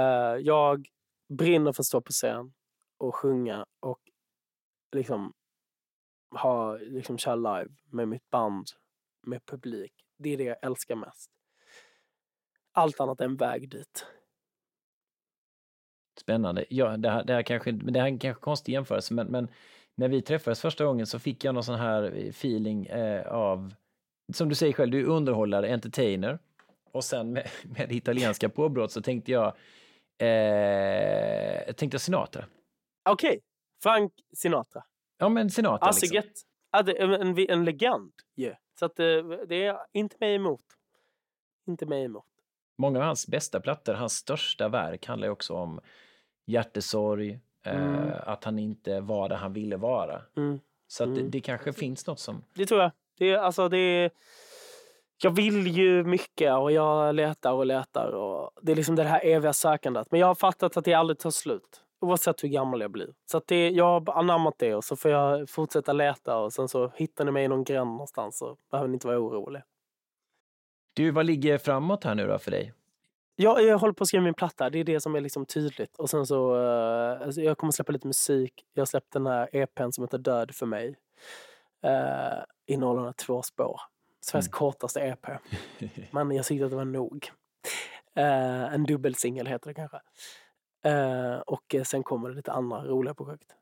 jag brinner för att stå på scen och sjunga och liksom ha, liksom köra live med mitt band, med publik. Det är det jag älskar mest. Allt annat är en väg dit. Spännande. Ja, det, här, det, här kanske, det här är kanske konstig jämförelse, men, men när vi träffades första gången så fick jag någon sån här feeling eh, av, som du säger själv, du är underhållare, entertainer. Och sen med, med det italienska påbrott så tänkte jag, eh, tänkte jag Sinatra. Okej, Frank Sinatra. Ja, men Sinatra Alltså liksom. get, en, en legend ju. Så att eh, det är inte mig emot. Inte mig emot. Många av hans bästa plattor, hans största verk handlar också om hjärtesorg, Mm. eh, att han inte var där han ville vara. Mm. Så det, Mm. det kanske finns något som... Det tror jag. Det alltså, det jag vill ju mycket och jag letar och letar. Och det är liksom det här eviga sökandet. Men jag har fattat att det aldrig tar slut. Oavsett hur gammal jag blir. Så det, jag har anammat det och så får jag fortsätta leta och sen så hittar ni mig i någon gränd någonstans så behöver ni inte vara oroliga. Du, vad ligger framåt här nu då för dig? Ja, jag håller på att skriva min platta. Det är det som är liksom tydligt. Och sen så, uh, alltså jag kommer släppa lite musik. Jag har släppt den här EPn som heter Död för mig. Uh, innehåller två spår. Sveriges mm. kortaste EP. Men jag tyckte att det var nog. Uh, en dubbelsingel heter det kanske. Uh, och sen kommer det lite andra roliga projekt.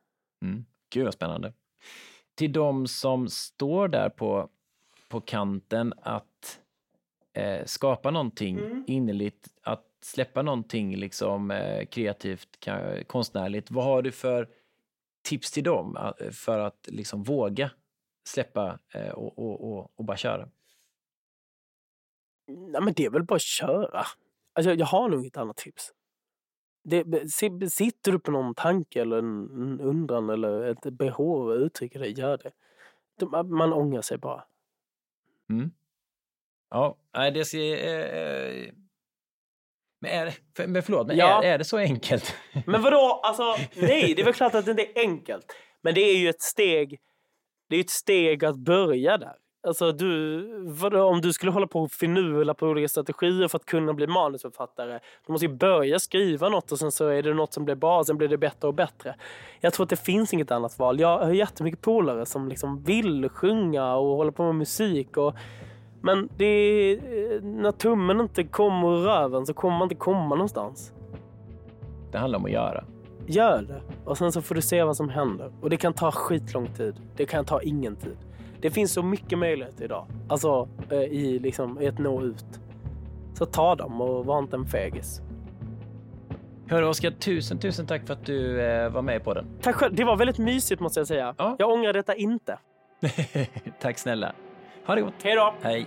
Mm. Gud vad spännande. Till de som står där på, på kanten att eh, skapa någonting mm. innerligt, att släppa någonting liksom eh, kreativt, konstnärligt. Vad har du för tips till dem eh, för att liksom våga släppa eh, och, och, och, och, bara köra? Nej, men det är väl bara att köra. Alltså, jag har nog inget annat tips. Det, sitter du på någon tanke eller en undran eller ett behov att uttrycka det, gör det. Man ångrar sig bara. Mm. Ja, nej det ser... Eh, men, är, för, men förlåt, men ja. är, är det så enkelt? Men vadå, alltså nej, det är väl klart att det inte är enkelt. Men det är ju ett steg, det är ett steg att börja där. Alltså du, vadå, om du skulle hålla på och finurla på olika strategier för att kunna bli manusförfattare. Du måste ju börja skriva något och sen så är det något som blir bra, sen blir det bättre och bättre. Jag tror att det finns inget annat val. Jag har jättemycket polare som liksom vill sjunga och hålla på med musik. Och, men det är, när tummen inte kommer ur röven så kommer man inte komma någonstans. Det handlar om att göra. Gör det. Och sen så får du se vad som händer. Och det kan ta skitlång tid. Det kan ta ingen tid. Det finns så mycket möjligheter idag. Alltså eh, i, liksom, i att nå ut. Så ta dem och var inte en fegis. Hörru Oskar, tusen, tusen tack för att du eh, var med på den. Tack själv. Det var väldigt mysigt måste jag säga. Ja. Jag ångrar detta inte. tack snälla. Ha det gott. Hej då. Hej.